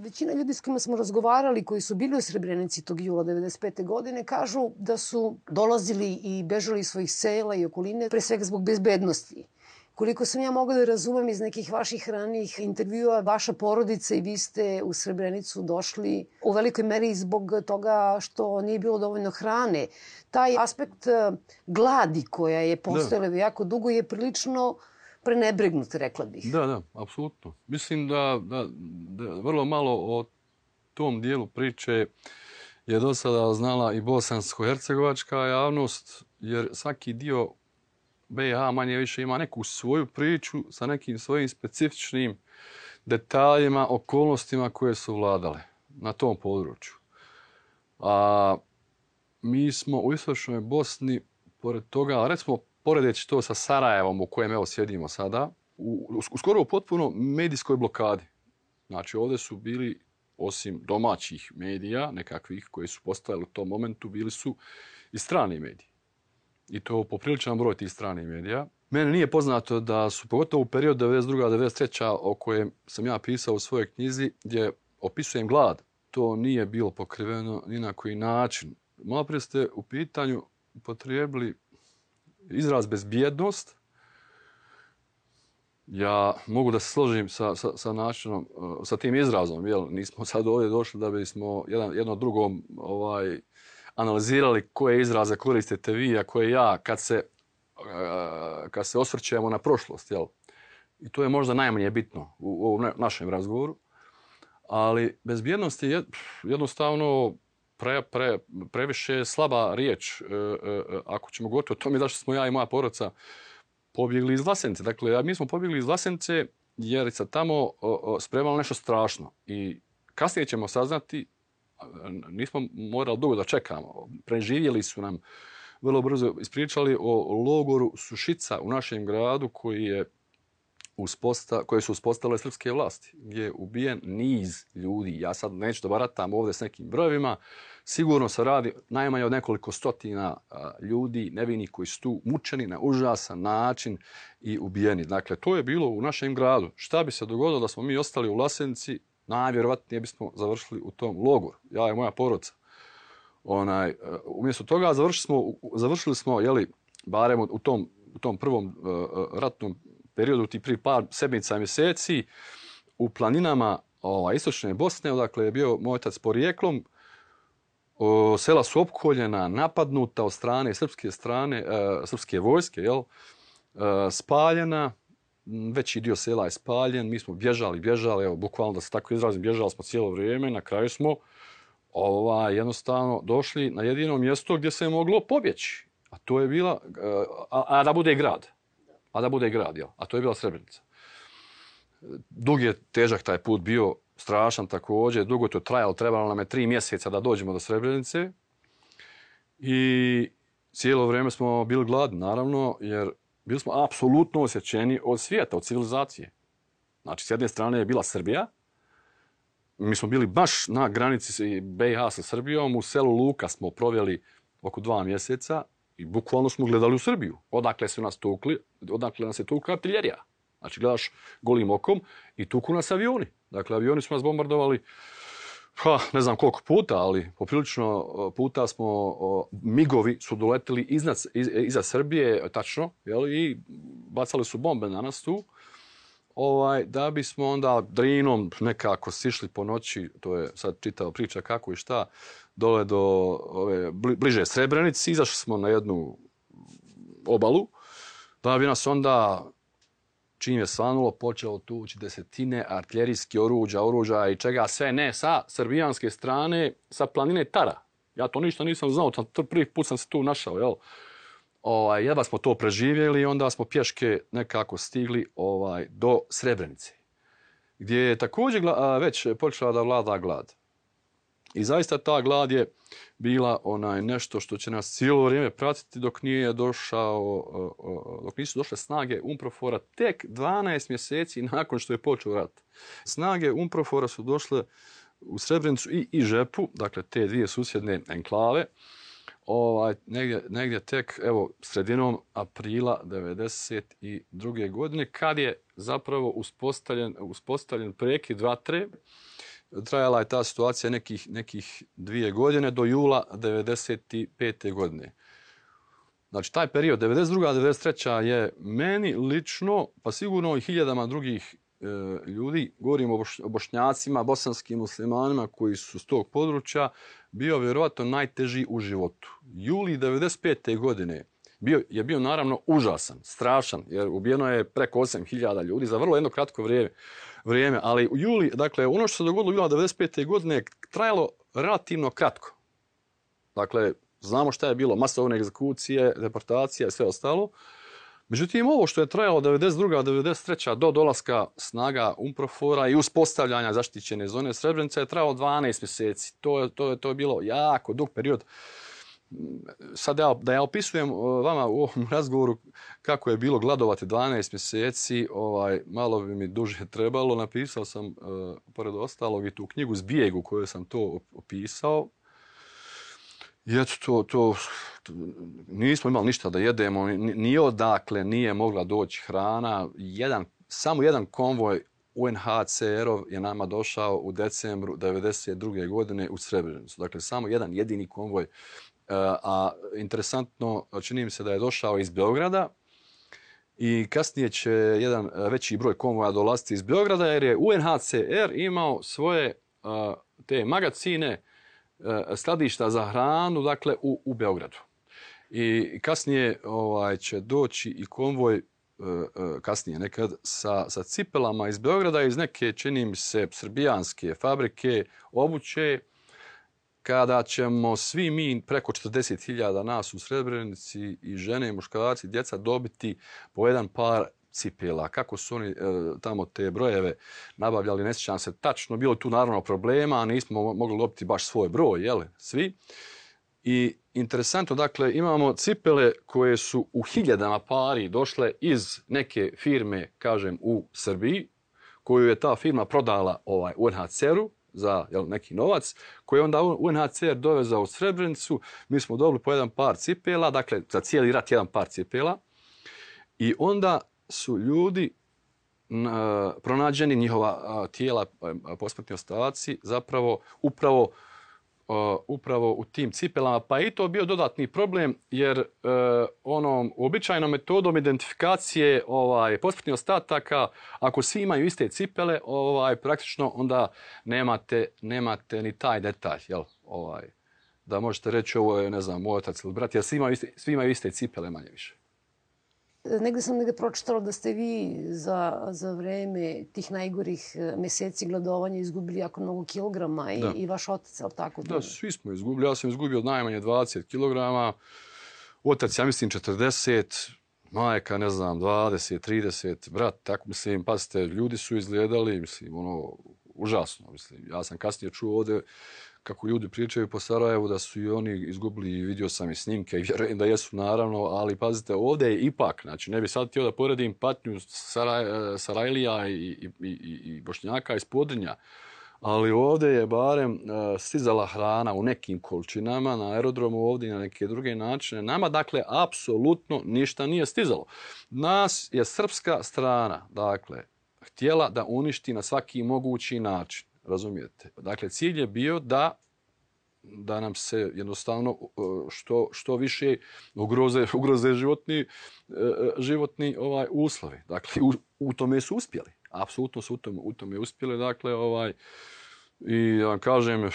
Većina ljudi s kojima smo razgovarali koji su bili u Srebrenici tog jula 95. godine kažu da su dolazili i bežali iz svojih sela i okoline pre svega zbog bezbednosti. Koliko sam ja mogla da razumem iz nekih vaših ranih intervjua, vaša porodica i vi ste u Srebrenicu došli u velikoj meri zbog toga što nije bilo dovoljno hrane. Taj aspekt eh, gladi koja je postojala jako dugo je prilično prenebregnut, rekla bih. Da, da, apsolutno. Mislim da, da, da vrlo malo o tom dijelu priče je do sada znala i bosansko-hercegovačka javnost, jer svaki dio BiH manje više ima neku svoju priču sa nekim svojim specifičnim detaljima, okolnostima koje su vladale na tom području. A mi smo u istočnoj Bosni, pored toga, recimo, poredeći to sa Sarajevom u kojem evo sjedimo sada, u, u skoro u potpuno medijskoj blokadi. Znači, ovdje su bili, osim domaćih medija, nekakvih koji su postavili u tom momentu, bili su i strani mediji. I to popriličan broj tih stranih medija. Mene nije poznato da su, pogotovo u period 92-93. o kojem sam ja pisao u svojoj knjizi, gdje opisujem glad, to nije bilo pokriveno ni na koji način. Malo prije ste u pitanju potrijebili izraz bezbjednost, ja mogu da se složim sa, sa, sa načinom, e, sa tim izrazom, jel? Nismo sad ovdje došli da bismo jedan, jedno drugom ovaj, analizirali koje izraze koristite vi, a koje ja, kad se, e, kad se osvrćemo na prošlost, jel? I to je možda najmanje bitno u, u našem razgovoru. Ali bezbjednost je jednostavno pre, pre, previše slaba riječ. E, e, e, ako ćemo govoriti o tome zašto smo ja i moja poroca pobjegli iz Vlasence. Dakle, mi smo pobjegli iz Vlasence jer se tamo spremalo nešto strašno. I kasnije ćemo saznati, nismo morali dugo da čekamo, preživjeli su nam vrlo brzo ispričali o logoru Sušica u našem gradu koji je usposta, koje su uspostavile srpske vlasti, gdje je ubijen niz ljudi. Ja sad neću da baratam ovdje s nekim brojevima, sigurno se radi najmanje od nekoliko stotina ljudi, nevinih koji su tu mučeni na užasan način i ubijeni. Dakle, to je bilo u našem gradu. Šta bi se dogodilo da smo mi ostali u Lasenici, najvjerovatnije bismo završili u tom logoru. Ja i moja porodca. Onaj, e, umjesto toga završili smo, završili smo jeli, barem u tom, u tom prvom uh, ratnom periodu, ti prvi par sedmica mjeseci, u planinama ova, istočne Bosne, odakle je bio moj otac porijeklom, o, sela su opkoljena, napadnuta od strane srpske strane, e, srpske vojske, jel? E, spaljena, veći dio sela je spaljen, mi smo bježali, bježali, evo, bukvalno da se tako izrazim, bježali smo cijelo vrijeme, na kraju smo ova, jednostavno došli na jedino mjesto gdje se je moglo pobjeći. A to je bila, e, a, a da bude grad. A da bude grad, jel? A to je bila Srebrenica. Dug je težak taj put bio, strašan također, dugo to trajalo, trebalo nam je tri mjeseca da dođemo do Srebrenice. I cijelo vrijeme smo bili gladni, naravno, jer bili smo apsolutno osjećeni od svijeta, od civilizacije. Znači, s jedne strane je bila Srbija, mi smo bili baš na granici BiH sa Srbijom, u selu Luka smo proveli oko dva mjeseca i bukvalno smo gledali u Srbiju. Odakle su nas tukli, odakle nas je tukla artiljerija. Znači, gledaš golim okom i tuku nas avioni. Dakle, avioni su nas bombardovali ha, ne znam koliko puta, ali poprilično e, puta smo, migovi su doletili iznad, iz, iza Srbije, tačno, jel, i bacali su bombe na nas tu. Ovaj, da bismo onda drinom nekako sišli po noći, to je sad čitao priča kako i šta, dole do ove, bliže Srebrenici, izašli smo na jednu obalu, da bi nas onda čim je svanulo, počelo tući desetine artiljerijskih oruđa, oruđa i čega sve ne sa srbijanske strane, sa planine Tara. Ja to ništa nisam znao, tam prvi put sam se tu našao, jel? Ovaj, jedva smo to preživjeli i onda smo pješke nekako stigli ovaj do Srebrenice, gdje je također već počela da vlada glad. I zaista ta glad je bila onaj nešto što će nas cijelo vrijeme pratiti dok nije došao, dok nisu došle snage Umprofora tek 12 mjeseci nakon što je počeo rat. Snage Umprofora su došle u Srebrenicu i i Žepu, dakle te dvije susjedne enklave, ovaj, negdje, negdje tek evo, sredinom aprila 1992. godine, kad je zapravo uspostavljen, uspostavljen prekid vatre, trajala je ta situacija nekih, nekih dvije godine do jula 95. godine. Znači, taj period, 92. 93. je meni lično, pa sigurno i hiljadama drugih e, ljudi, govorimo o bošnjacima, bosanskim muslimanima koji su s tog područja, bio vjerovatno najteži u životu. Juli 95. godine bio, je bio naravno užasan, strašan, jer ubijeno je preko 8000 ljudi za vrlo jedno kratko vrijeme vrijeme. Ali u juli, dakle, ono što se dogodilo u jula 95. godine je trajalo relativno kratko. Dakle, znamo šta je bilo, masovne egzekucije, deportacije i sve ostalo. Međutim, ovo što je trajalo 92. 93. do dolaska snaga Umprofora i uspostavljanja zaštićene zone Srebrenica je trajalo 12 mjeseci. To je, to je, to je bilo jako dug period. Sad ja, da ja opisujem vama u ovom razgovoru kako je bilo gladovati 12 mjeseci, ovaj, malo bi mi duže trebalo. Napisao sam, uh, pored ostalog, i tu knjigu Zbijegu koju sam to opisao. I eto, to, to, to, nismo imali ništa da jedemo, nije odakle, nije mogla doći hrana. Jedan, samo jedan konvoj UNHCR-ov je nama došao u decembru 1992. godine u Srebrenicu. Dakle, samo jedan jedini konvoj. E, a interesantno, čini mi se da je došao iz Beograda i kasnije će jedan e, veći broj konvoja dolaziti iz Beograda jer je UNHCR imao svoje e, te magacine skladišta za hranu dakle u, u Beogradu. I kasnije ovaj će doći i konvoj kasnije nekad sa, sa cipelama iz Beograda iz neke, čini mi se, srbijanske fabrike obuće, kada ćemo svi mi preko 40.000 nas u Srebrenici i žene i muškarci, djeca dobiti po jedan par cipela, kako su oni e, tamo te brojeve nabavljali, ne sjećam se tačno, bilo tu naravno problema, a nismo mogli dobiti baš svoj broj, jele, svi. I interesantno, dakle, imamo cipele koje su u hiljadama pari došle iz neke firme, kažem, u Srbiji, koju je ta firma prodala ovaj UNHCR-u za jel, neki novac, koji je onda UNHCR dovezao u Srebrenicu. Mi smo dobili po jedan par cipela, dakle, za cijeli rat jedan par cipela. I onda su ljudi pronađeni njihova tijela posmrtni ostaci zapravo upravo upravo u tim cipelama pa i to bio dodatni problem jer e, onom uobičajenom metodom identifikacije ovaj posmrtnih ostataka ako svi imaju iste cipele ovaj praktično onda nemate nemate ni taj detalj jel? Ovaj da možete reći ovo je ne znam moj otac ili brat jer svi imaju iste, svi imaju iste cipele manje više Negde sam negde pročitala da ste vi za, za vreme tih najgorih e, meseci gladovanja izgubili jako mnogo kilograma i, da. i vaš otac, ali tako? Da, svi smo izgubili. Ja sam izgubio od najmanje 20 kilograma. Otac, ja mislim, 40, majka, ne znam, 20, 30, brat, tako mislim, pazite, ljudi su izgledali, mislim, ono, užasno, mislim. Ja sam kasnije čuo ovde kako ljudi pričaju po Sarajevu da su i oni izgubili i vidio sam i snimke i vjerujem da jesu naravno, ali pazite, ovdje je ipak, znači ne bi sad htio da poredim patnju Saraj, e, Sarajlija i, i, i, i Bošnjaka iz Podrinja, ali ovdje je barem uh, stizala hrana u nekim količinama na aerodromu ovdje i na neke druge načine. Nama, dakle, apsolutno ništa nije stizalo. Nas je srpska strana, dakle, htjela da uništi na svaki mogući način. Razumijete? Dakle, cilj je bio da da nam se jednostavno e, što što više ugroze ugroze životni e, životni ovaj uslovi. Dakle u, u tome su uspjeli. Apsolutno su u tome u tome uspjeli. Dakle, ovaj i ja vam kažem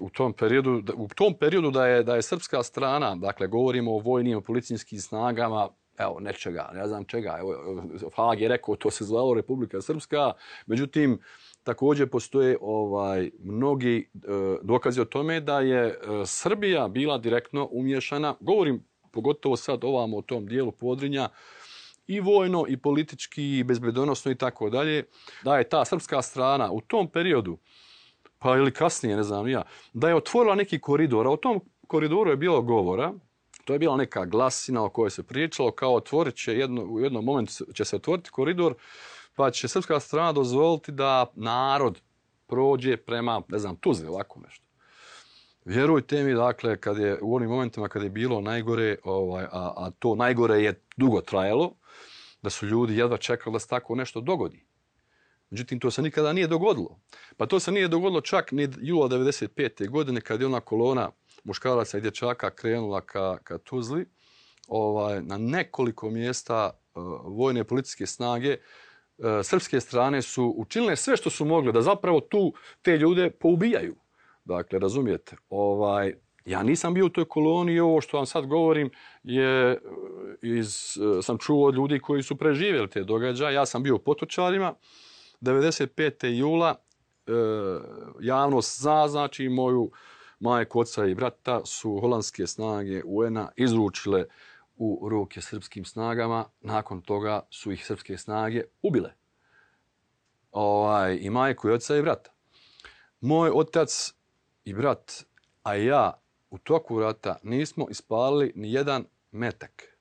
u tom periodu u tom periodu da je da je srpska strana, dakle govorimo o vojnim policijskim snagama, evo nečega, ne znam čega, evo Fag je rekao to se zvalo Republika Srpska, međutim također postoje ovaj mnogi e, dokazi o tome da je e, Srbija bila direktno umješana. Govorim pogotovo sad ovamo o tom dijelu Podrinja i vojno i politički i bezbedonosno i tako dalje. Da je ta srpska strana u tom periodu pa ili kasnije, ne znam ja, da je otvorila neki koridor, a o tom koridoru je bilo govora, to je bila neka glasina o kojoj se pričalo, kao otvorit će jedno, u jednom momentu će se otvoriti koridor, pa će srpska strana dozvoliti da narod prođe prema, ne znam, Tuzli, ovako nešto. Vjerujte mi, dakle, kad je u onim momentima kad je bilo najgore, ovaj, a, a to najgore je dugo trajalo, da su ljudi jedva čekali da se tako nešto dogodi. Međutim, to se nikada nije dogodilo. Pa to se nije dogodilo čak ni jula 95. godine kad je ona kolona muškaraca i dječaka krenula ka, ka Tuzli. Ovaj, na nekoliko mjesta uh, vojne policijske snage uh, srpske strane su učinile sve što su mogle da zapravo tu te ljude poubijaju. Dakle, razumijete, ovaj, ja nisam bio u toj koloniji i ovo što vam sad govorim je e, iz, sam čuo od ljudi koji su preživjeli te događaje. Ja sam bio u Potočarima, 95. jula e, javnost zna, znači moju majku, oca i brata su holandske snage UN-a izručile u ruke srpskim snagama. Nakon toga su ih srpske snage ubile. Ovaj, I majku, i oca i brata. Moj otac i brat, a ja u toku rata nismo ispalili ni jedan metak.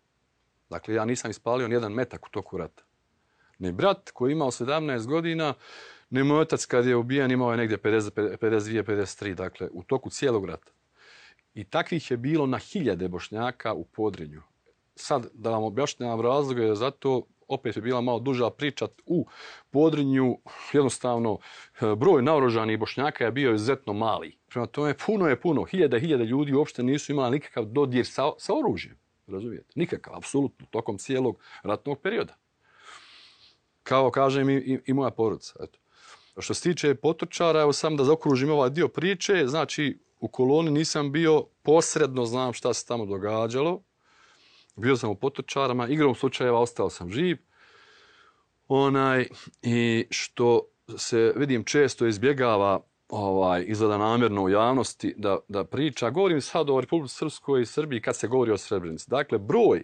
Dakle, ja nisam ispalio ni jedan metak u toku rata. Ni brat koji je imao 17 godina, ni moj otac kad je ubijan imao je negdje 50, 52-53, dakle, u toku cijelog rata. I takvih je bilo na hiljade bošnjaka u podrinju. Sad, da vam objašnjam je zato opet je bila malo duža priča u podrinju, jednostavno, broj naoružanih bošnjaka je bio izuzetno mali. Prema tome, puno je puno, hiljada, hiljada ljudi uopšte nisu imali nikakav dodir sa, sa oružjem. Razumijete? Nikakav, apsolutno, tokom cijelog ratnog perioda kao kažem i, i, i moja porodica. Eto. Što se tiče potočara, evo sam da zaokružim ovaj dio priče, znači u koloni nisam bio posredno, znam šta se tamo događalo. Bio sam u potočarama, igrom slučajeva ostao sam živ. Onaj, I što se vidim često izbjegava ovaj izgleda namjerno u javnosti da, da priča. Govorim sad o Republike Srpskoj i Srbiji kad se govori o Srebrenici. Dakle, broj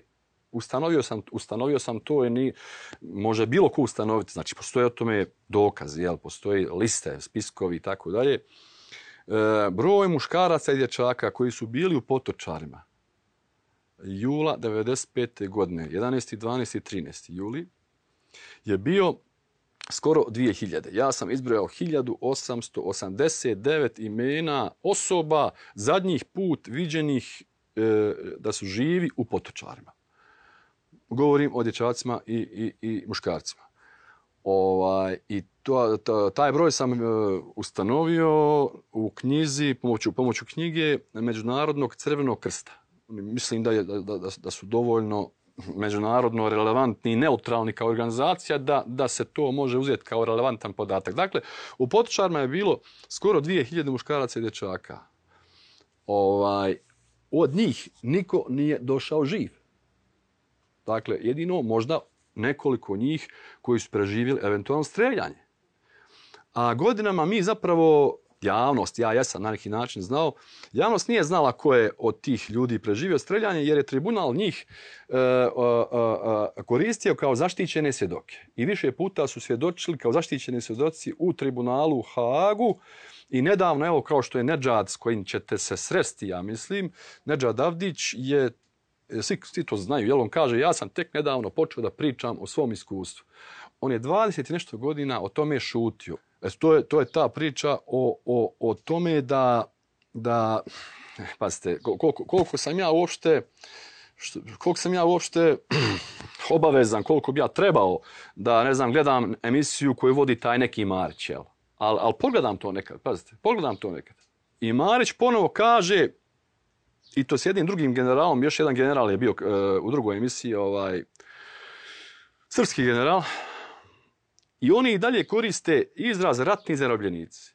ustanovio sam, ustanovio sam to i ni, može bilo ko ustanoviti, znači postoje o tome dokaz, jel, postoje liste, spiskovi i tako dalje. E, broj muškaraca i dječaka koji su bili u potočarima jula 95. godine, 11. 12. 13. juli, je bio skoro 2000. Ja sam izbrojao 1889 imena osoba zadnjih put viđenih e, da su živi u potočarima govorim o dječacima i, i, i muškarcima. Ovaj, I to, to, taj broj sam e, ustanovio u knjizi, pomoću, pomoću knjige Međunarodnog crvenog krsta. Mislim da, je, da, da, da su dovoljno međunarodno relevantni i neutralni kao organizacija da, da se to može uzeti kao relevantan podatak. Dakle, u potočarima je bilo skoro 2000 muškaraca i dječaka. Ovaj, od njih niko nije došao živ. Dakle, jedino možda nekoliko njih koji su preživjeli eventualno streljanje. A godinama mi zapravo, javnost, ja jesam na neki način znao, javnost nije znala ko je od tih ljudi preživio streljanje jer je tribunal njih e, e, e, koristio kao zaštićene svjedoke. I više puta su svjedočili kao zaštićeni svjedoci u tribunalu u I nedavno, evo kao što je Nedžad s kojim ćete se sresti, ja mislim, Nedžad Avdić je E, svi, svi to znaju, jel on kaže, ja sam tek nedavno počeo da pričam o svom iskustvu. On je 20 nešto godina o tome šutio. E, to, je, to je ta priča o, o, o tome da, da e, pazite, koliko, koliko sam ja uopšte, što, koliko sam ja uopšte obavezan, koliko bi ja trebao da, ne znam, gledam emisiju koju vodi taj neki Marić, jel? Al, al pogledam to nekad, pazite, pogledam to nekad. I Marić ponovo kaže, I to s jednim drugim generalom, još jedan general je bio uh, u drugoj emisiji, ovaj, srpski general. I oni i dalje koriste izraz ratni zarobljenici.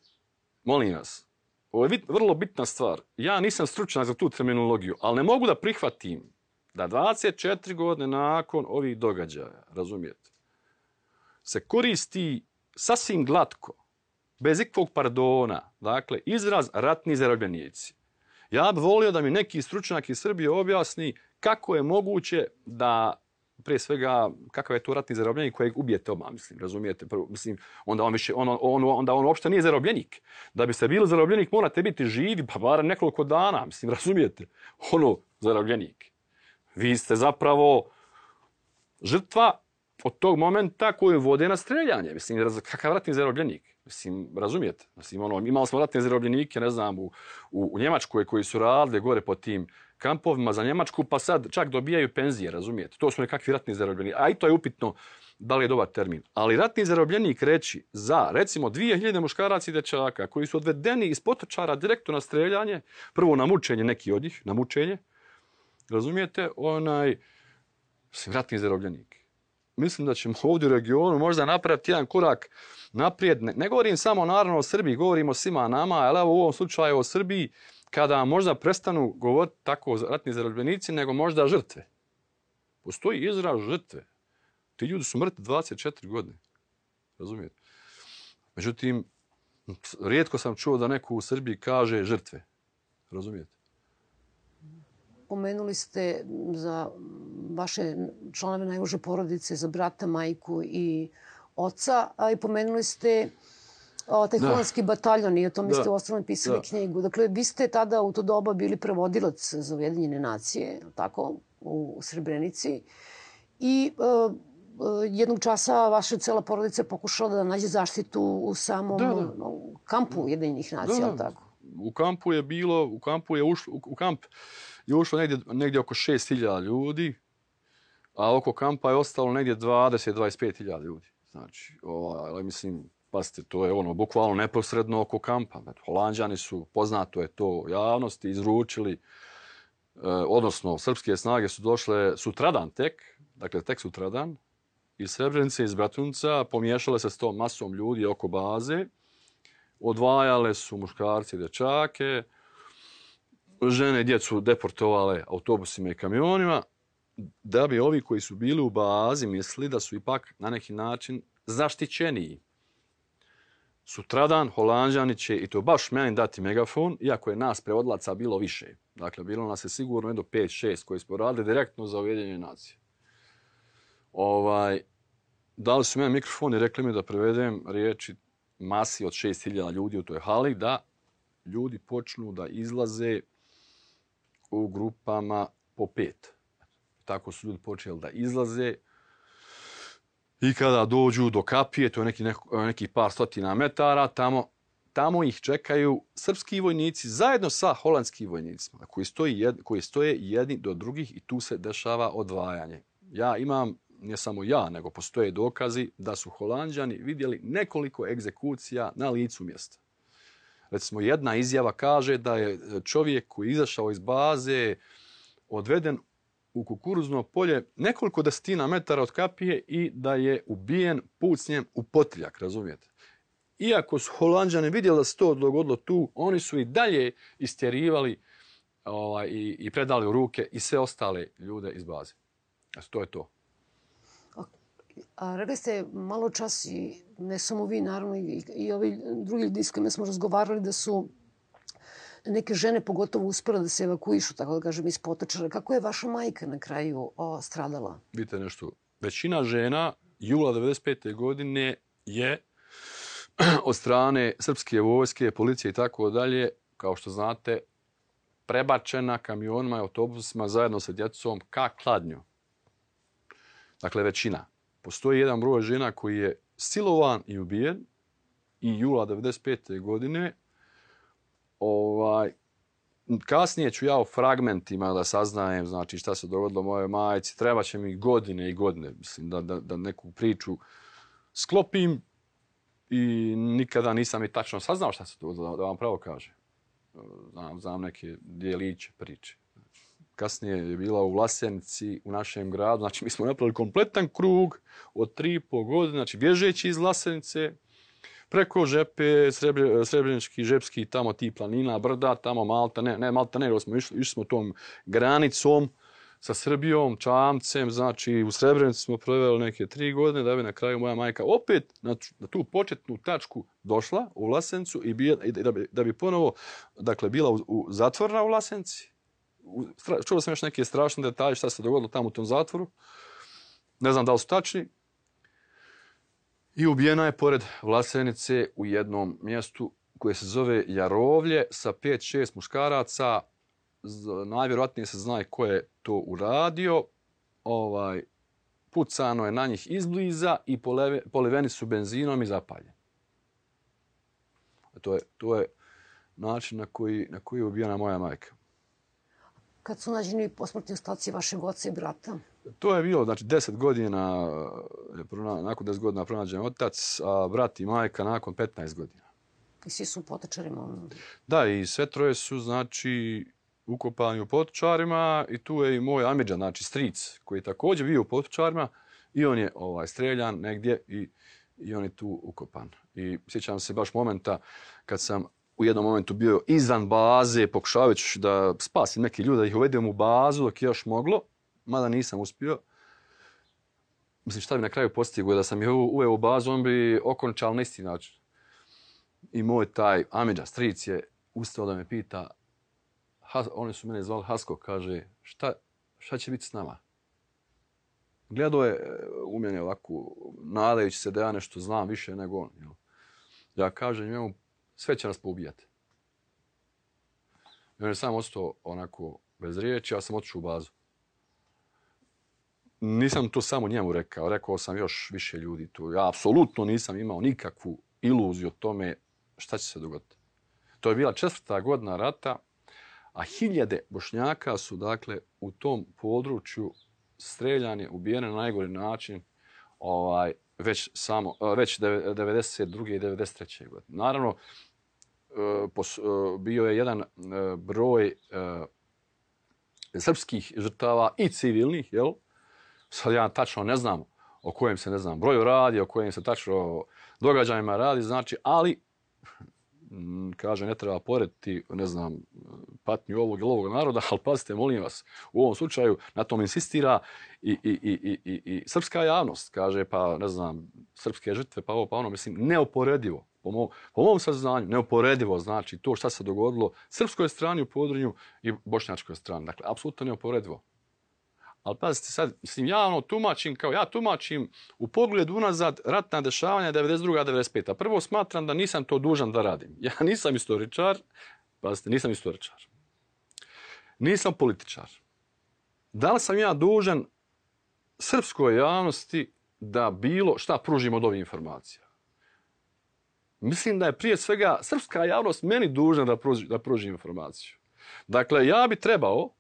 Molim vas, ovo je vrlo bitna stvar. Ja nisam stručan za tu terminologiju, ali ne mogu da prihvatim da 24 godine nakon ovih događaja, razumijete, se koristi sasvim glatko, bez ikvog pardona, dakle, izraz ratni zarobljenici. Ja bih volio da mi neki stručnjak iz Srbije objasni kako je moguće da prije svega kakav je to ratni zarobljenik kojeg ubijete oba, mislim, razumijete? Prvo, mislim, onda on, više, on, on, onda on uopšte nije zarobljenik. Da biste bili zarobljenik morate biti živi, pa bar nekoliko dana, mislim, razumijete? Ono, zarobljenik. Vi ste zapravo žrtva od tog momenta koju vode na streljanje. Mislim, kakav ratni zarobljenik? Mislim, razumijete? Mislim, ono, imali smo ratne zarobljenike, ne znam, u, u, u Njemačkoj koji su radili gore po tim kampovima za Njemačku, pa sad čak dobijaju penzije, razumijete? To su nekakvi ratni zarobljeni. A i to je upitno da li je dobar termin. Ali ratni zarobljenik reći za, recimo, 2000 muškaraca i dečaka koji su odvedeni iz potočara direktno na streljanje, prvo na mučenje neki od njih, na mučenje, razumijete, onaj, ratni zarobljenik. Mislim da ćemo ovdje u regionu možda napraviti jedan korak naprijed. Ne, ne govorim samo naravno o Srbiji, govorim o svima nama, ali evo u ovom slučaju o Srbiji, kada možda prestanu govoriti tako ratni zarobljenici, nego možda žrtve. Postoji izraz žrtve. Ti ljudi su mrtvi 24 godine. Razumijete? Međutim, rijetko sam čuo da neko u Srbiji kaže žrtve. Razumijete? Pomenuli ste za vaše članove najuže porodice, za brata, majku i oca, a i pomenuli ste o, taj holandski bataljon i o tome ste u ostalom pisali da. knjigu. Dakle, vi ste tada u to doba bili prevodilac za Ujedinjene nacije, tako, u Srebrenici. I uh, jednog časa vaša cela porodica pokušala da nađe zaštitu u samom da, da. Kampu Ujedinjenih nacija, da, da. tako? U kampu je bilo, u kampu je ušlo, u kamp je ušlo negdje, negdje oko 6000 ljudi, a oko kampa je ostalo negdje 20-25.000 ljudi. Znači, ovaj, mislim, Pazite, to je ono, bukvalno neposredno oko kampa. Znači, Holandžani su, poznato je to javnosti, izručili, eh, odnosno, srpske snage su došle sutradan tek, dakle, tek sutradan, iz Srebrenice, iz Bratunca, pomiješale se s tom masom ljudi oko baze, odvajale su muškarci i dečake, žene i djecu deportovale autobusima i kamionima, da bi ovi koji su bili u bazi mislili da su ipak na neki način zaštićeniji sutradan Holandžani će, i to baš meni dati megafon, iako je nas prevodlaca bilo više. Dakle, bilo nas je sigurno jedno 5-6 koji smo radili direktno za ujedinjenje nacije. Ovaj, dali su meni mikrofon i rekli mi da prevedem riječi masi od 6000 ljudi u toj hali, da ljudi počnu da izlaze u grupama po pet. Tako su ljudi počeli da izlaze. I kada dođu do kapije, to je neki, neki par stotina metara, tamo, tamo ih čekaju srpski vojnici zajedno sa holandskim vojnicima koji, stoji jed, koji stoje jedni do drugih i tu se dešava odvajanje. Ja imam, ne samo ja, nego postoje dokazi da su holandžani vidjeli nekoliko egzekucija na licu mjesta. Recimo, jedna izjava kaže da je čovjek koji je izašao iz baze odveden u kukuruzno polje nekoliko desetina metara od kapije i da je ubijen pucnjem u potiljak, razumijete? Iako su holandžani vidjeli da se to dogodilo tu, oni su i dalje istjerivali ovaj, i, i predali u ruke i sve ostale ljude iz baze. Znači, to je to. A rekli ste malo čas i ne samo vi, naravno, i, i ovi drugi ljudi s kojima smo razgovarali da su neke žene pogotovo uspjela da se evakuišu, tako da kažem, iz potočara. Kako je vaša majka na kraju o, stradala? Vidite nešto. Većina žena jula 95. godine je od strane srpske vojske, policije i tako dalje, kao što znate, prebačena kamionima i autobusima zajedno sa djecom ka kladnju. Dakle, većina. Postoji jedan broj žena koji je silovan i ubijen i jula 95. godine ovaj, kasnije ću ja u fragmentima da saznajem znači šta se dogodilo moje majici. Treba će mi godine i godine mislim, da, da, da neku priču sklopim i nikada nisam i tačno saznao šta se dogodilo, da vam pravo kažem. Znam, znam neke dijeliće priče. Kasnije je bila u Vlasenici, u našem gradu. Znači, mi smo napravili kompletan krug od tri i pol godine, znači, bježeći iz Vlasenice, preko Žepe, Srebre, Srebrenički, Žepski, tamo ti planina, brda, tamo Malta, ne, ne Malta, ne, smo išli, išli smo tom granicom sa Srbijom, Čamcem, znači u Srebrenici smo proveli neke tri godine, da bi na kraju moja majka opet na, na tu početnu tačku došla u Vlasencu i, bi, i da, bi, da bi ponovo, dakle, bila u, u zatvorna u Vlasenci. U, čuo sam još neke strašne detalje šta se dogodilo tamo u tom zatvoru. Ne znam da li su tačni, I ubijena je pored Vlasenice u jednom mjestu koje se zove Jarovlje sa 5-6 muškaraca. Najvjerojatnije se zna ko je to uradio. Ovaj, pucano je na njih izbliza i poleve, poliveni su benzinom i zapaljeni. To je, to je način na koji, na koji je ubijena moja majka. kad su nađeni posmrtni ostaci vašeg oca i brata? To je bilo, znači, deset godina, je prona, nakon deset godina pronađen otac, a brat i majka nakon 15 godina. I svi su u potočarima? Da, i sve troje su, znači, ukopani u potočarima i tu je i moj Amidža, znači stric, koji je također bio u potočarima i on je ovaj streljan negdje i, i on je tu ukopan. I sjećam se baš momenta kad sam u jednom momentu bio izvan baze, pokušavajući da spasim neke ljude, da ih uvedem u bazu dok je još moglo, mada nisam uspio. Mislim, šta bi na kraju postigao da sam je uveo u bazu, on bi okončal na isti način. I moj taj Amidža, stric je ustao da me pita, Has, oni su mene zvali Hasko, kaže, šta, šta će biti s nama? Gledao je e, u mene ovako, nadajući se da ja nešto znam više nego on. Jel? Ja kažem njemu, sve će nas poubijati. I on je sam ostao onako bez riječi, ja sam otišao u bazu. Nisam to samo njemu rekao, rekao sam još više ljudi tu. Ja apsolutno nisam imao nikakvu iluziju o tome šta će se dogoditi. To je bila četvrta godina rata, a hiljade bošnjaka su dakle u tom području streljani, ubijene na najgori način ovaj, već, samo, e, već 92. i 93. godine. Naravno, e, e, bio je jedan broj srpskih žrtava i civilnih, jel? Sad ja tačno ne znam o kojem se ne znam broju radi, o kojem se tačno događajima radi, znači, ali mm, kaže ne treba porediti, ne znam, patnju ovog ili ovog naroda, ali pazite, molim vas, u ovom slučaju na tom insistira i, i, i, i, i, i srpska javnost, kaže, pa ne znam, srpske žrtve, pa ovo, pa ono, mislim, neoporedivo, po mom, po mom saznanju, neoporedivo znači to šta se dogodilo srpskoj strani u podrinju i bošnjačkoj strani. Dakle, apsolutno neoporedivo. Ali pazite sad, mislim, ja ono tumačim, kao ja tumačim u pogledu unazad ratna dešavanja 92. 95. Prvo smatram da nisam to dužan da radim. Ja nisam istoričar, pazite, nisam istoričar. Nisam političar. Da li sam ja dužan srpskoj javnosti da bilo šta pružim od ovih informacija? Mislim da je prije svega srpska javnost meni dužna da pruži, da pruži informaciju. Dakle, ja bi trebao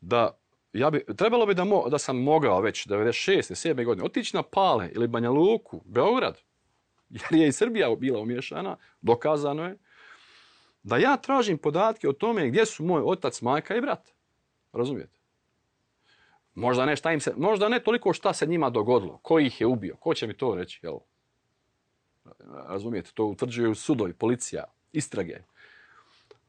da ja bi, trebalo bi da, mo, da sam mogao već 96. 7. godine otići na Pale ili Banja Luku, Beograd, jer je i Srbija bila umješana, dokazano je, da ja tražim podatke o tome gdje su moj otac, majka i brat. Razumijete? Možda ne, šta im se, možda ne toliko šta se njima dogodilo, ko ih je ubio, ko će mi to reći, jel? Razumijete, to utvrđuju sudovi, policija, istrage.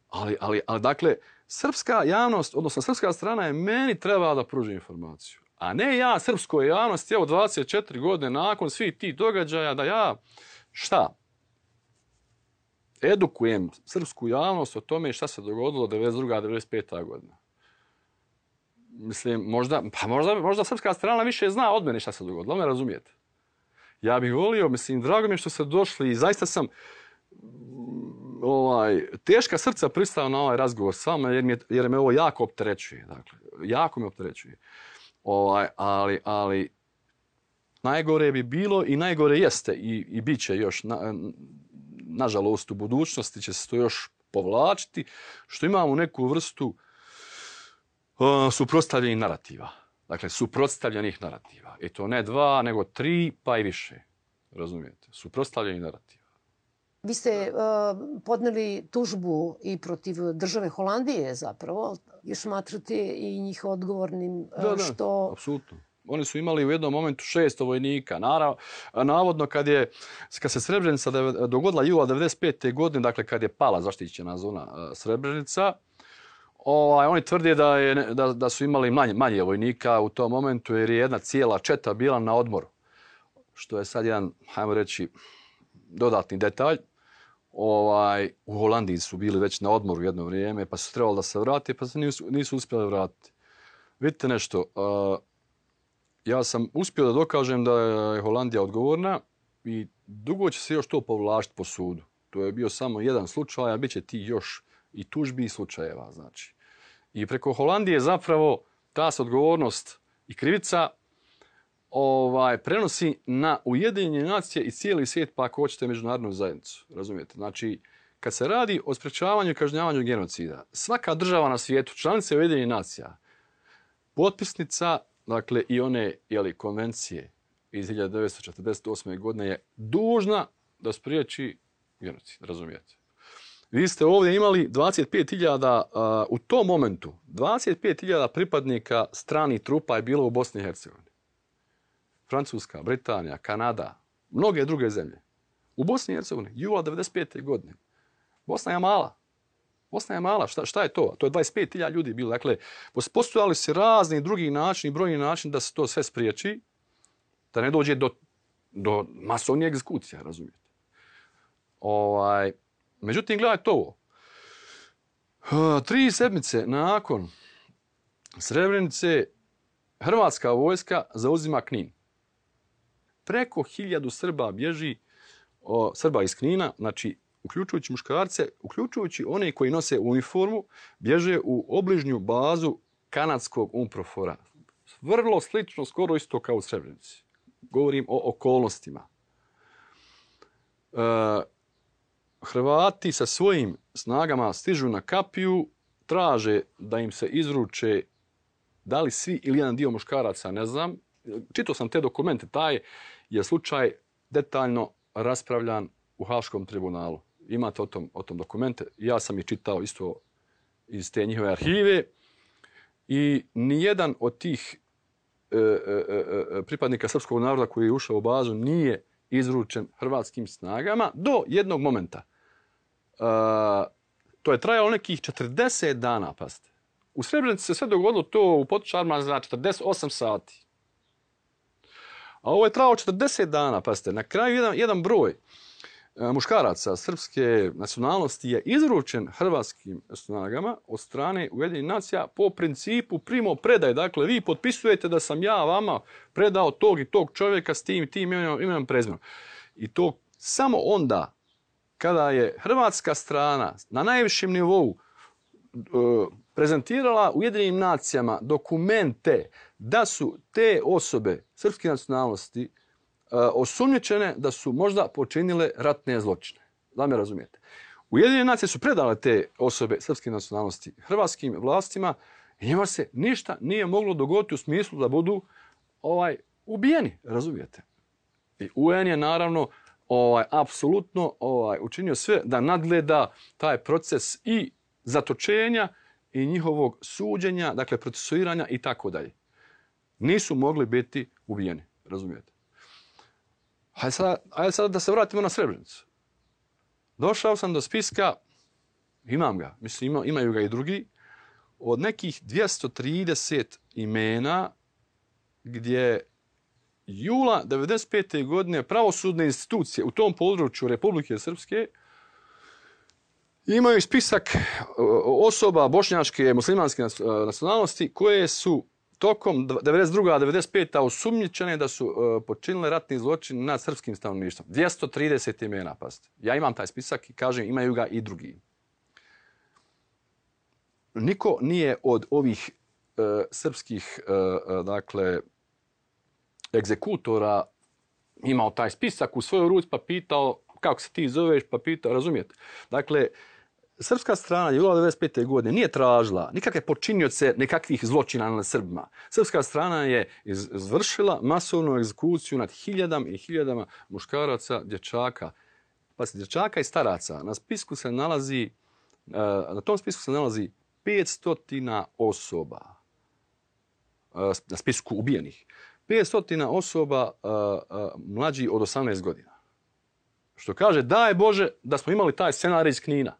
Ali, ali, ali dakle, srpska javnost, odnosno srpska strana je meni treba da pruži informaciju. A ne ja srpskoj javnosti, evo 24 godine nakon svih tih događaja, da ja šta? Edukujem srpsku javnost o tome šta se dogodilo 92. 95. godina. Mislim, možda, pa možda, možda srpska strana više zna od mene šta se dogodilo, me razumijete? Ja bih volio, mislim, drago mi je što ste došli i zaista sam, ovaj, teška srca pristao na ovaj razgovor s vama jer, mi jer me ovo jako opterećuje. Dakle, jako me opterećuje. Ovaj, ali, ali najgore bi bilo i najgore jeste i, i bit će još, na, nažalost, u budućnosti će se to još povlačiti, što imamo neku vrstu uh, suprotstavljenih narativa. Dakle, suprotstavljenih narativa. I to ne dva, nego tri, pa i više. Razumijete? Suprotstavljenih narativa. Vi ste uh, podneli tužbu i protiv države Holandije zapravo, jer smatrate i njih odgovornim uh, da, da, što... apsolutno. Oni su imali u jednom momentu šest vojnika. Narav, navodno, kad, je, kad se Srebrenica dogodila jula 95. godine, dakle kad je pala zaštićena zona uh, Srebrenica, ovaj, oni tvrde da, je, da, da su imali manje, manje vojnika u tom momentu, jer je jedna cijela četa bila na odmoru. Što je sad jedan, hajmo reći, dodatni detalj ovaj, u Holandiji su bili već na odmoru jedno vrijeme, pa su trebali da se vrate, pa se nisu, nisu uspjeli vratiti. Vidite nešto, uh, ja sam uspio da dokažem da je Holandija odgovorna i dugo će se još to povlašiti po sudu. To je bio samo jedan slučaj, a bit će ti još i tužbi i slučajeva. Znači. I preko Holandije zapravo ta odgovornost i krivica ovaj prenosi na Ujedinjene nacije i cijeli svijet pa ako hoćete međunarodnu zajednicu. Razumijete? Znači, kad se radi o sprečavanju i kažnjavanju genocida, svaka država na svijetu, članice Ujedinjenih nacija, potpisnica, dakle i one jeli, konvencije iz 1948. godine je dužna da spriječi genocid, razumijete? Vi ste ovdje imali 25.000, uh, u tom momentu, 25.000 pripadnika strani trupa je bilo u Bosni i Hercegovini. Francuska, Britanija, Kanada, mnoge druge zemlje. U Bosni i Hercegovini, jula 95. godine. Bosna je mala. Bosna je mala. Šta, šta je to? To je 25.000 ljudi bilo. Dakle, postojali se razni drugi načini, brojni način da se to sve spriječi, da ne dođe do, do masovnije egzekucije, razumijete. Ovaj, međutim, gledajte ovo. Tri sedmice nakon Srebrenice, Hrvatska vojska zauzima Knin. Preko hiljadu Srba bježi, o, Srba iz Knina, znači uključujući muškarce, uključujući one koji nose uniformu, bježe u obližnju bazu kanadskog umprofora. Vrlo slično, skoro isto kao u Srebrenici. Govorim o okolnostima. E, Hrvati sa svojim snagama stižu na kapiju, traže da im se izruče da li svi ili jedan dio muškaraca, ne znam. Čito sam te dokumente, taj je je slučaj detaljno raspravljan u Haškom tribunalu imate o tom, o tom dokumente. Ja sam ih čitao isto iz te njihove arhive i nijedan od tih e, e, e, e pripadnika srpskog naroda koji je ušao u bazu nije izručen hrvatskim snagama do jednog momenta. E, to je trajalo nekih 40 dana, pazite. U Srebrenici se sve dogodilo to u potočarima za 48 sati. A ovo je trao 40 dana, pazite. Na kraju jedan, jedan broj e, muškaraca srpske nacionalnosti je izručen hrvatskim snagama od strane Ujedinjenih nacija po principu primo predaj. Dakle, vi potpisujete da sam ja vama predao tog i tog čovjeka s tim i tim imenom, imenom prezmenom. I to samo onda kada je hrvatska strana na najvišem nivou e, prezentirala Ujedinim nacijama dokumente da su te osobe srpske nacionalnosti e, osumnjičene osumnječene da su možda počinile ratne zločine. Da me razumijete. Ujedinjene nacije su predale te osobe srpske nacionalnosti hrvatskim vlastima i njima se ništa nije moglo dogoditi u smislu da budu ovaj ubijeni, razumijete. I UN je naravno ovaj apsolutno ovaj učinio sve da nadgleda taj proces i zatočenja i njihovog suđenja, dakle procesuiranja i tako dalje. Nisu mogli biti ubijeni, razumijete. Hajde sad, hajde sad da se vratimo na Srebrenicu. Došao sam do spiska, imam ga, mislim ima, imaju ga i drugi, od nekih 230 imena gdje jula 95. godine pravosudne institucije u tom području Republike Srpske imaju spisak e, osoba bošnjačke muslimanske e, nacionalnosti koje su tokom 92. 95. osumnjičene da su e, počinile ratni zločin nad srpskim stanovništvom. 230 imena, pazite. Ja imam taj spisak i kažem, imaju ga i drugi. Niko nije od ovih e, srpskih, e, dakle, egzekutora imao taj spisak u svojoj ruci pa pitao kako se ti zoveš, pa pitao, razumijete? Dakle, Srpska strana je u 1995. godine nije tražila nikakve počinioce nekakvih zločina na Srbima. Srpska strana je izvršila masovnu egzekuciju nad hiljadama i hiljadama muškaraca, dječaka. Pa se dječaka i staraca. Na spisku se nalazi, e, na tom spisku se nalazi 500 osoba. E, na spisku ubijenih. 500 osoba e, mlađi od 18 godina. Što kaže, daj Bože da smo imali taj scenarij iz Knina.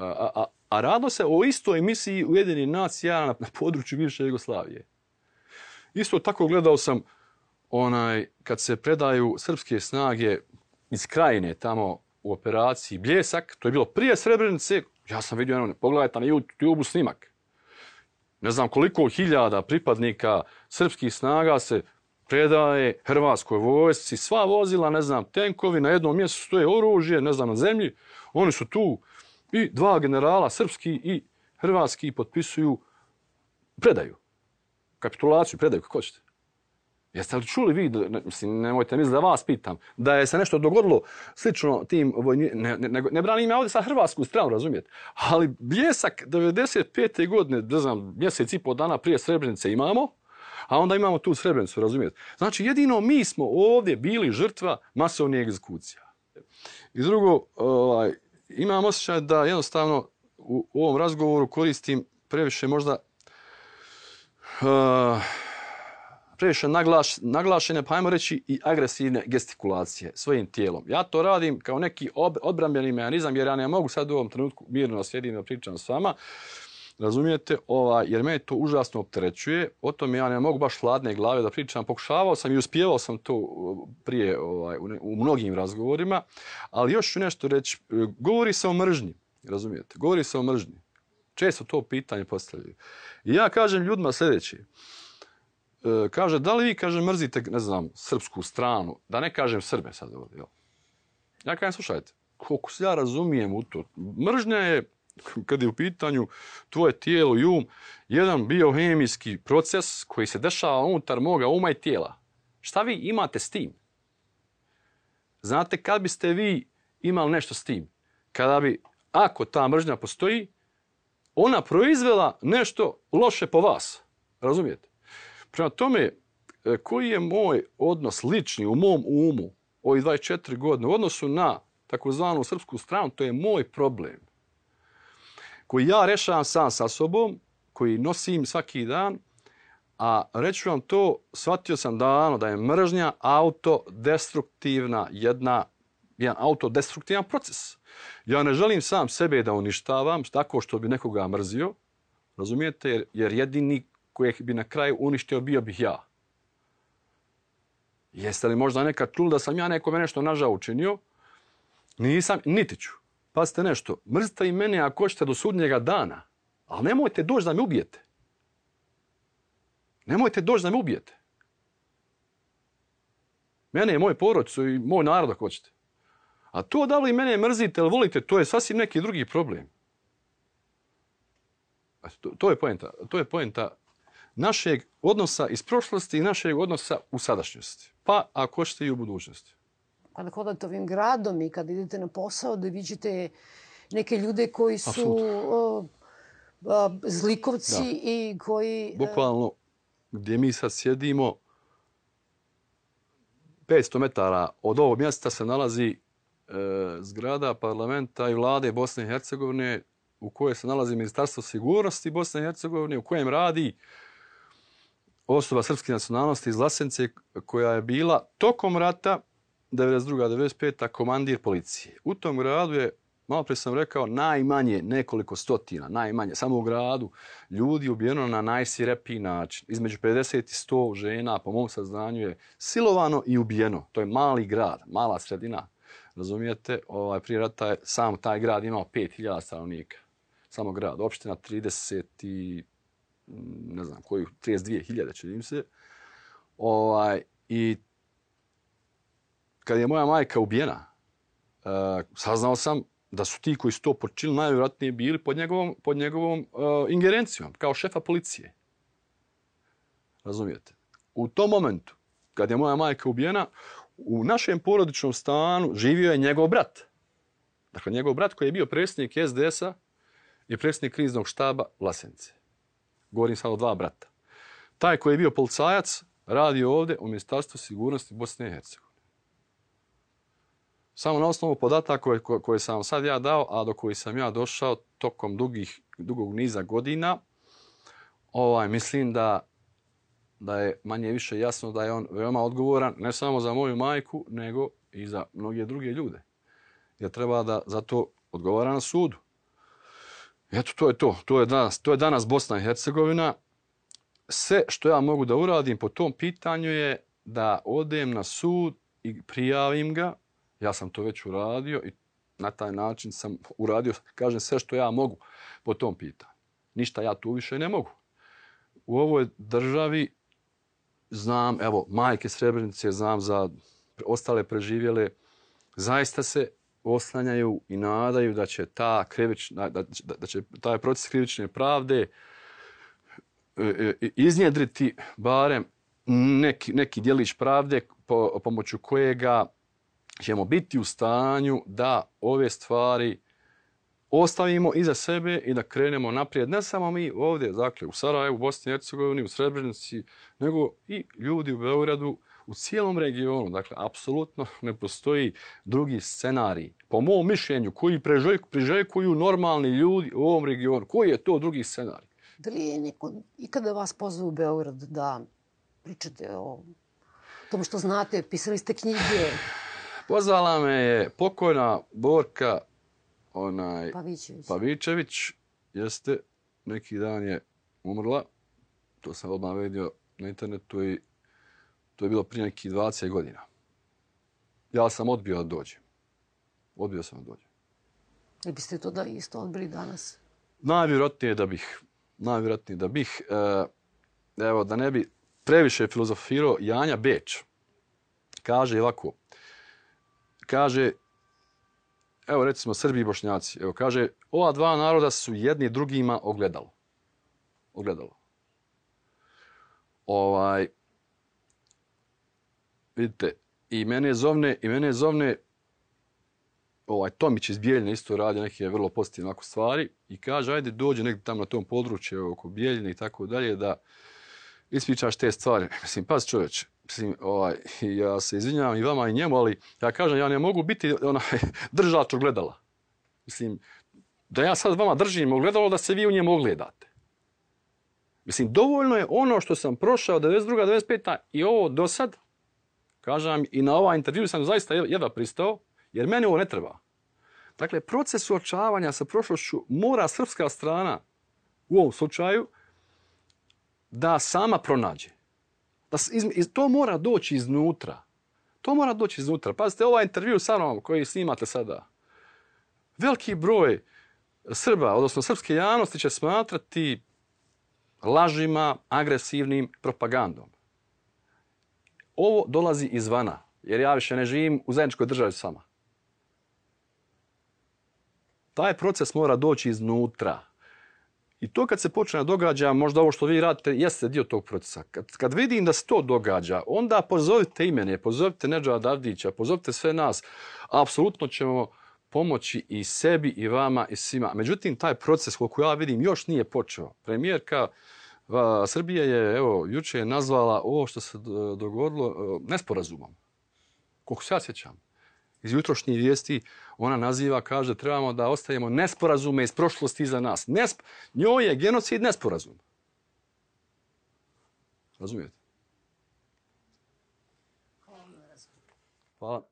A, a, a radilo se o istoj emisiji Ujedini nacija na, na području bivše Jugoslavije. Isto tako gledao sam onaj kad se predaju srpske snage iz krajine tamo u operaciji Bljesak, to je bilo prije Srebrenice, ja sam vidio, ono, pogledajte na YouTube snimak. Ne znam koliko hiljada pripadnika srpskih snaga se predaje Hrvatskoj vojsci, sva vozila, ne znam, tenkovi, na jednom mjestu stoje oružje, ne znam, na zemlji. Oni su tu, I dva generala, srpski i hrvatski, potpisuju predaju. Kapitulaciju, predaju, kako ćete. Jeste li čuli vi, da- ne, mislim, nemojte misliti da vas pitam, da je se nešto dogodilo slično tim vojni, ne, ne, ne, ne branim ja ovdje sa hrvatsku stranu, razumijete? Ali bljesak 95. godine, ne znam, mjesec i pol dana prije Srebrenice imamo, a onda imamo tu Srebrenicu, razumijete? Znači, jedino mi smo ovdje bili žrtva masovnih egzekucija. I drugo, ovaj, imam osjećaj da jednostavno u, u ovom razgovoru koristim previše možda uh, previše naglaš, naglašene, pa ajmo reći i agresivne gestikulacije svojim tijelom. Ja to radim kao neki ob, odbranbeni mehanizam, jer ja ne mogu sad u ovom trenutku mirno sjedim da pričam s vama, razumijete, Ova, jer me to užasno opterećuje, o tome ja ne mogu baš hladne glave da pričam, pokušavao sam i uspjevao sam to prije ovaj, u, ne, u mnogim razgovorima, ali još ću nešto reći, e, govori se o mržnji, razumijete, govori se o mržnji. Često to pitanje postavljaju. I ja kažem ljudima sljedeće, e, kaže, da li vi, kaže, mrzite, ne znam, srpsku stranu, da ne kažem Srbe sad ovdje, jel? Ja kažem, slušajte, koliko se ja razumijem u to, mržnja je, kad je u pitanju tvoje tijelo i um, jedan biohemijski proces koji se dešava unutar moga uma i tijela. Šta vi imate s tim? Znate, kad biste vi imali nešto s tim? Kada bi, ako ta mržnja postoji, ona proizvela nešto loše po vas. Razumijete? Prema tome, e, koji je moj odnos lični u mom umu ovih 24 godine u odnosu na takozvanu srpsku stranu, to je moj problem. Koji ja rešavam sam sa sobom, koji nosim svaki dan, a reću vam to, shvatio sam davno da je mržnja autodestruktivna jedna, jedan autodestruktivan proces. Ja ne želim sam sebe da uništavam tako što bi nekoga mrzio, razumijete, jer, jer jedini kojeg bi na kraju uništio bio bih ja. Jeste li možda nekad čuli da sam ja nekome nešto nažao učinio? Nisam, niti ću. Pazite nešto, mrzite i mene ako hoćete do sudnjega dana, ali nemojte doći da me ubijete. Nemojte doći da me ubijete. Mene je moj porodicu i moj narod ako hoćete. A to da li mene mrzite ili volite, to je sasvim neki drugi problem. To, to je poenta. To je poenta našeg odnosa iz prošlosti i našeg odnosa u sadašnjosti. Pa ako hoćete i u budućnosti. Kada hodate ovim gradom i kad idete na posao da vidite neke ljude koji su uh, uh, zlikovci da. i koji... Bukvalno gdje mi sad sjedimo, 500 metara od ovog mjesta se nalazi e, zgrada parlamenta i vlade Bosne i Hercegovine u kojoj se nalazi Ministarstvo sigurnosti Bosne i Hercegovine, u kojem radi osoba srpske nacionalnosti iz Lasence koja je bila tokom rata 92-95. komandir policije. U tom gradu je, malo pre sam rekao, najmanje nekoliko stotina, najmanje, samo u gradu, ljudi ubijeno na najsirepiji način. Između 50 i 100 žena, po mom saznanju, je silovano i ubijeno. To je mali grad, mala sredina. Razumijete, ovaj, prije rata je sam taj grad imao 5000 stanovnika. Samo grad, opština 30 i ne znam koju, 32.000 čini se. Ovaj, I kad je moja majka ubijena, uh, saznao sam da su ti koji su to počinili najvjerojatnije bili pod njegovom, pod njegovom uh, ingerencijom, kao šefa policije. Razumijete? U tom momentu, kad je moja majka ubijena, u našem porodičnom stanu živio je njegov brat. Dakle, njegov brat koji je bio predsjednik SDS-a i predsjednik kriznog štaba Vlasenice. Govorim samo dva brata. Taj koji je bio policajac radi ovdje u Ministarstvu sigurnosti Bosne i Hercegovine. Samo na osnovu podataka koje, koje sam sad ja dao, a do koji sam ja došao tokom dugih, dugog niza godina, ovaj, mislim da, da je manje više jasno da je on veoma odgovoran ne samo za moju majku, nego i za mnoge druge ljude. Jer treba da za to odgovara na sudu. Eto, to je to. To je danas, to je danas Bosna i Hercegovina. Sve što ja mogu da uradim po tom pitanju je da odem na sud i prijavim ga. Ja sam to već uradio i na taj način sam uradio, kažem, sve što ja mogu po tom pitanju. Ništa ja tu više ne mogu. U ovoj državi znam, evo, majke Srebrenice, znam za ostale preživjele, zaista se oslanjaju i nadaju da će ta krivična, da, da, da će taj proces krivične pravde e, e, iznjedriti barem neki, neki dijelić pravde po, pomoću kojega ćemo biti u stanju da ove stvari ostavimo iza sebe i da krenemo naprijed. Ne samo mi ovdje, dakle, u Sarajevu, u Bosni i Hercegovini, u Srebrenici, nego i ljudi u Beogradu, u cijelom regionu. Dakle, apsolutno ne postoji drugi scenarij. Po mom mišljenju, koji priželjkuju normalni ljudi u ovom regionu, koji je to drugi scenarij? Da li je neko ikada vas pozvao u Beograd da pričate o tom što znate, pisali ste knjige? Pozvala me je pokojna Borka onaj Pavićević. Pavićević jeste neki dan je umrla. To sam odmah vidio na internetu i to je bilo prije nekih 20 godina. Ja sam odbio da dođem. Odbio sam da dođem. I biste to da isto odbili danas? Najvjerojatnije da bih. Najvjerojatnije da bih. E, evo, da ne bi previše filozofirao, Janja Beč kaže ovako. Kaže, evo recimo Srbi i Bošnjaci, evo kaže, ova dva naroda su jedni drugima ogledalo. Ogledalo. Ovaj, vidite, i mene zovne, i mene zovne, ovaj Tomić iz Bijeljine isto radi neke vrlo pozitivne stvari i kaže, ajde dođe negdje tamo na tom području oko Bijeljine i tako dalje da ispričaš te stvari. Mislim, pas čovječe, mislim, ovaj, ja se izvinjavam i vama i njemu, ali ja kažem, ja ne mogu biti onaj držač ogledala. Mislim, da ja sad vama držim ogledalo da se vi u njemu ogledate. Mislim, dovoljno je ono što sam prošao 92. 95. i ovo do sad, kažem, i na ovaj intervju sam zaista jedva pristao, jer meni ovo ne treba. Dakle, proces suočavanja sa prošlošću mora srpska strana u ovom slučaju da sama pronađe. Da iz, iz, to mora doći iznutra. To mora doći iznutra. Pazite, ovaj intervju sa mnom koji snimate sada, veliki broj Srba, odnosno srpske javnosti će smatrati lažima, agresivnim propagandom. Ovo dolazi izvana, jer ja više ne živim u zajedničkoj državi sama. Taj proces mora doći iznutra. I to kad se počne događa, možda ovo što vi radite, jeste dio tog procesa. Kad, kad vidim da se to događa, onda pozovite imene, pozovite Neđa Davdića, pozovite sve nas. Apsolutno ćemo pomoći i sebi, i vama, i svima. Međutim, taj proces, koliko ja vidim, još nije počeo. Premijerka va, Srbije je, evo, juče je nazvala ovo što se dogodilo e, nesporazumom. Koliko se ja sjećam iz jutrošnjih vijesti, ona naziva, kaže, trebamo da ostajemo nesporazume iz prošlosti za nas. Nesp njoj je genocid nesporazum. Razumijete? Hvala.